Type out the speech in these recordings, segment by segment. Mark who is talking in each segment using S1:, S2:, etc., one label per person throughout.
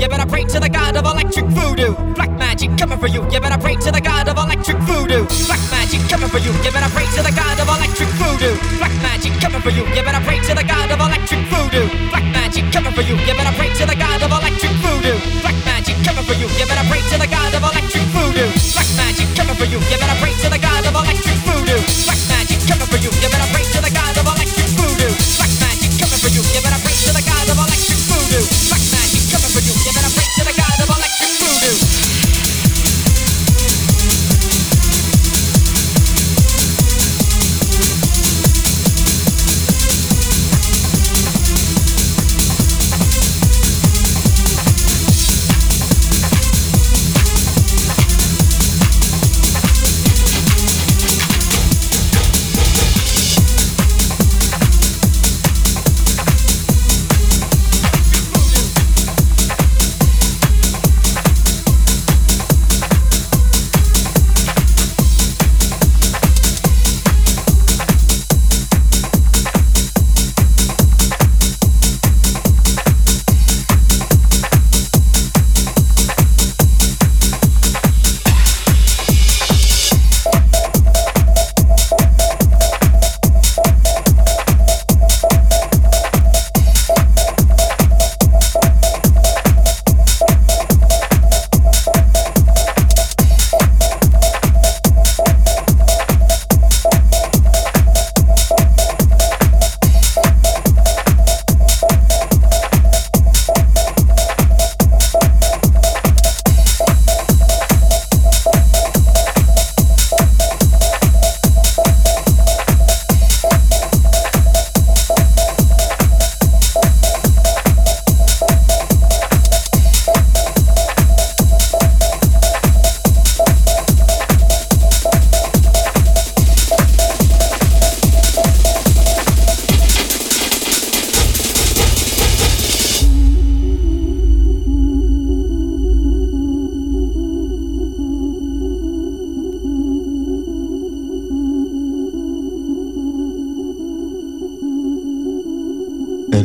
S1: you.
S2: Better pray to the god of electric voodoo. Black magic coming for you. You better pray to the god of electric voodoo. Black magic coming for you. You better pray to the god of electric voodoo. Black magic coming for you. You better pray to the god of electric voodoo. Black magic coming for you. You better pray to the god of electric voodoo. Black magic coming for you. You better pray to the god of electric voodoo. Black magic coming for you. You better pray to the god of electric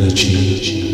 S2: Infinity.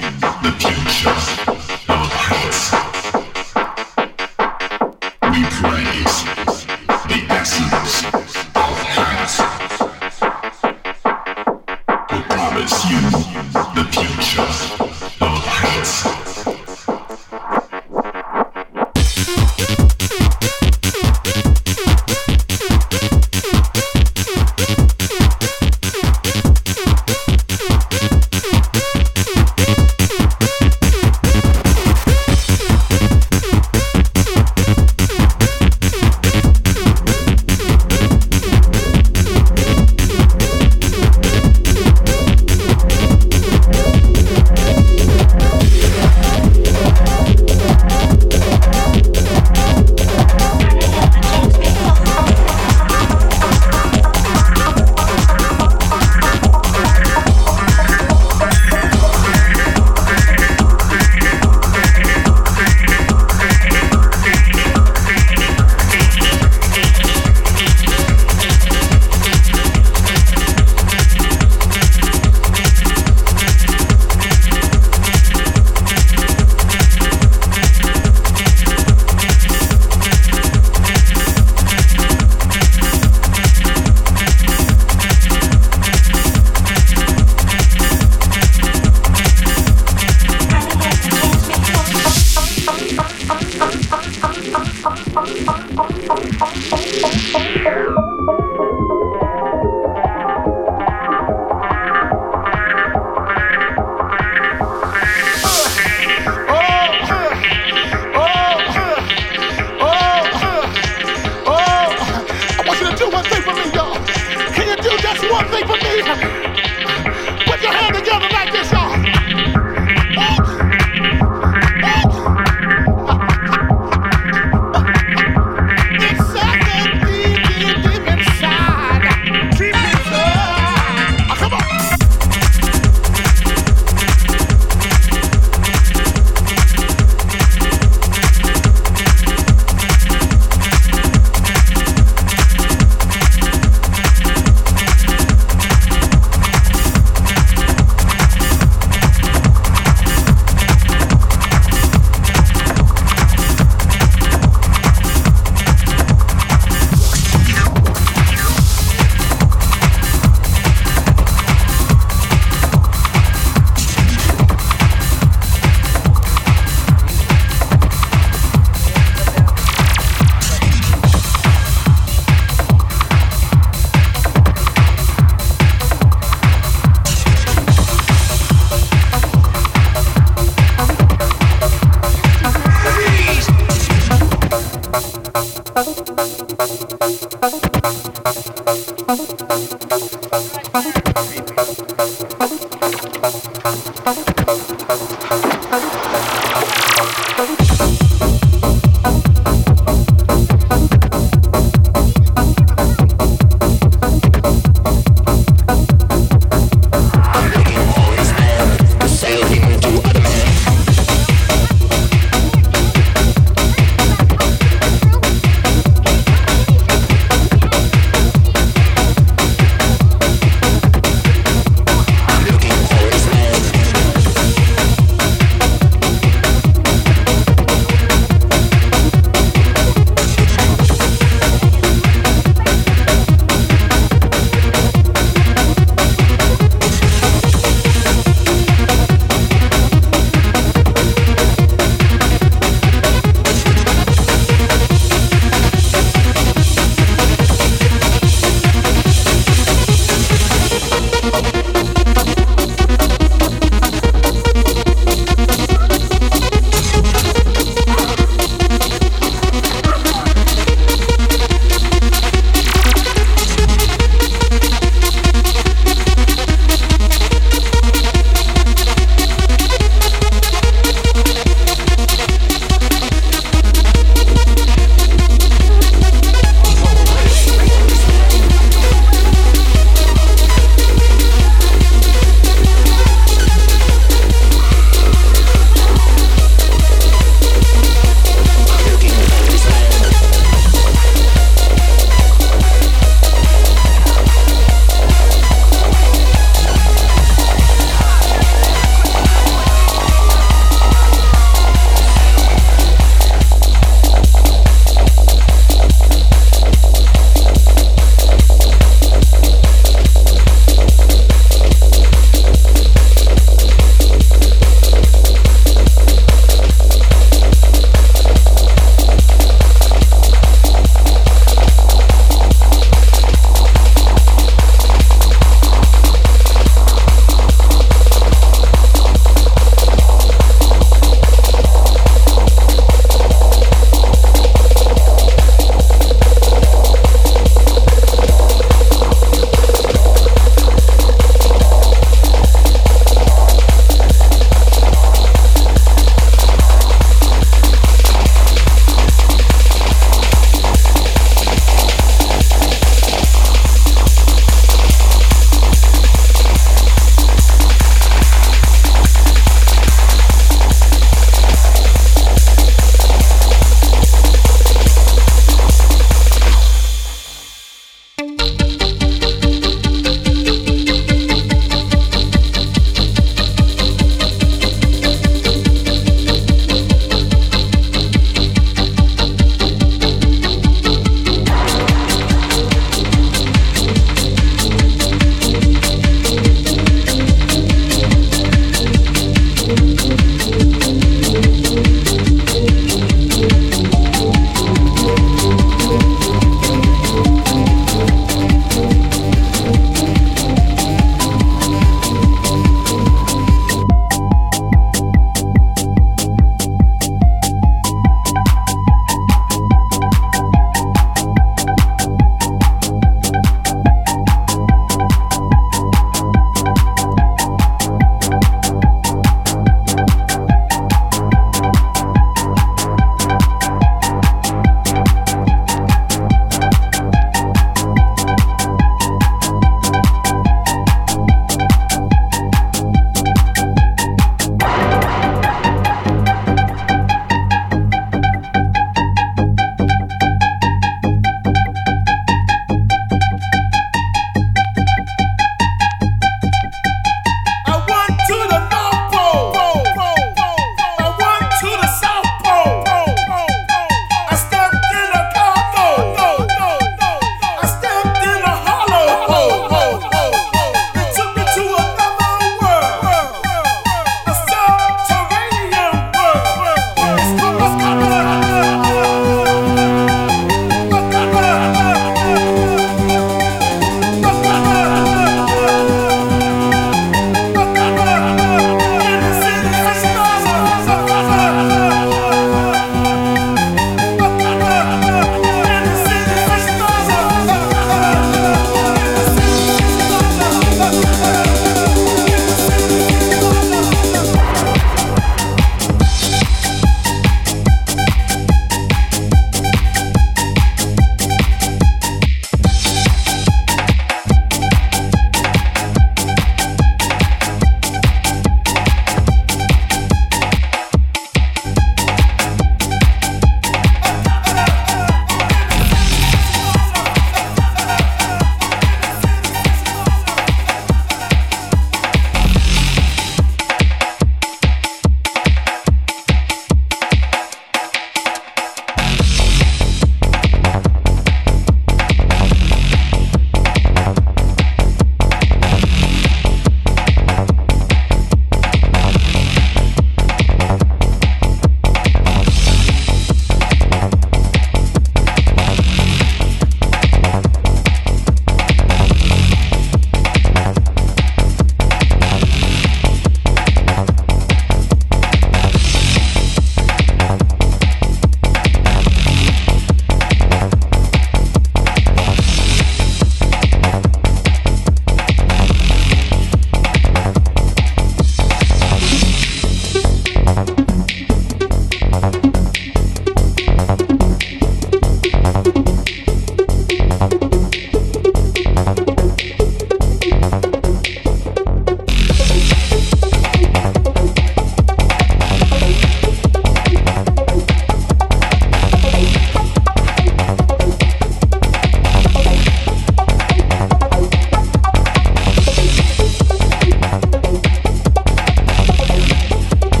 S2: the
S3: future.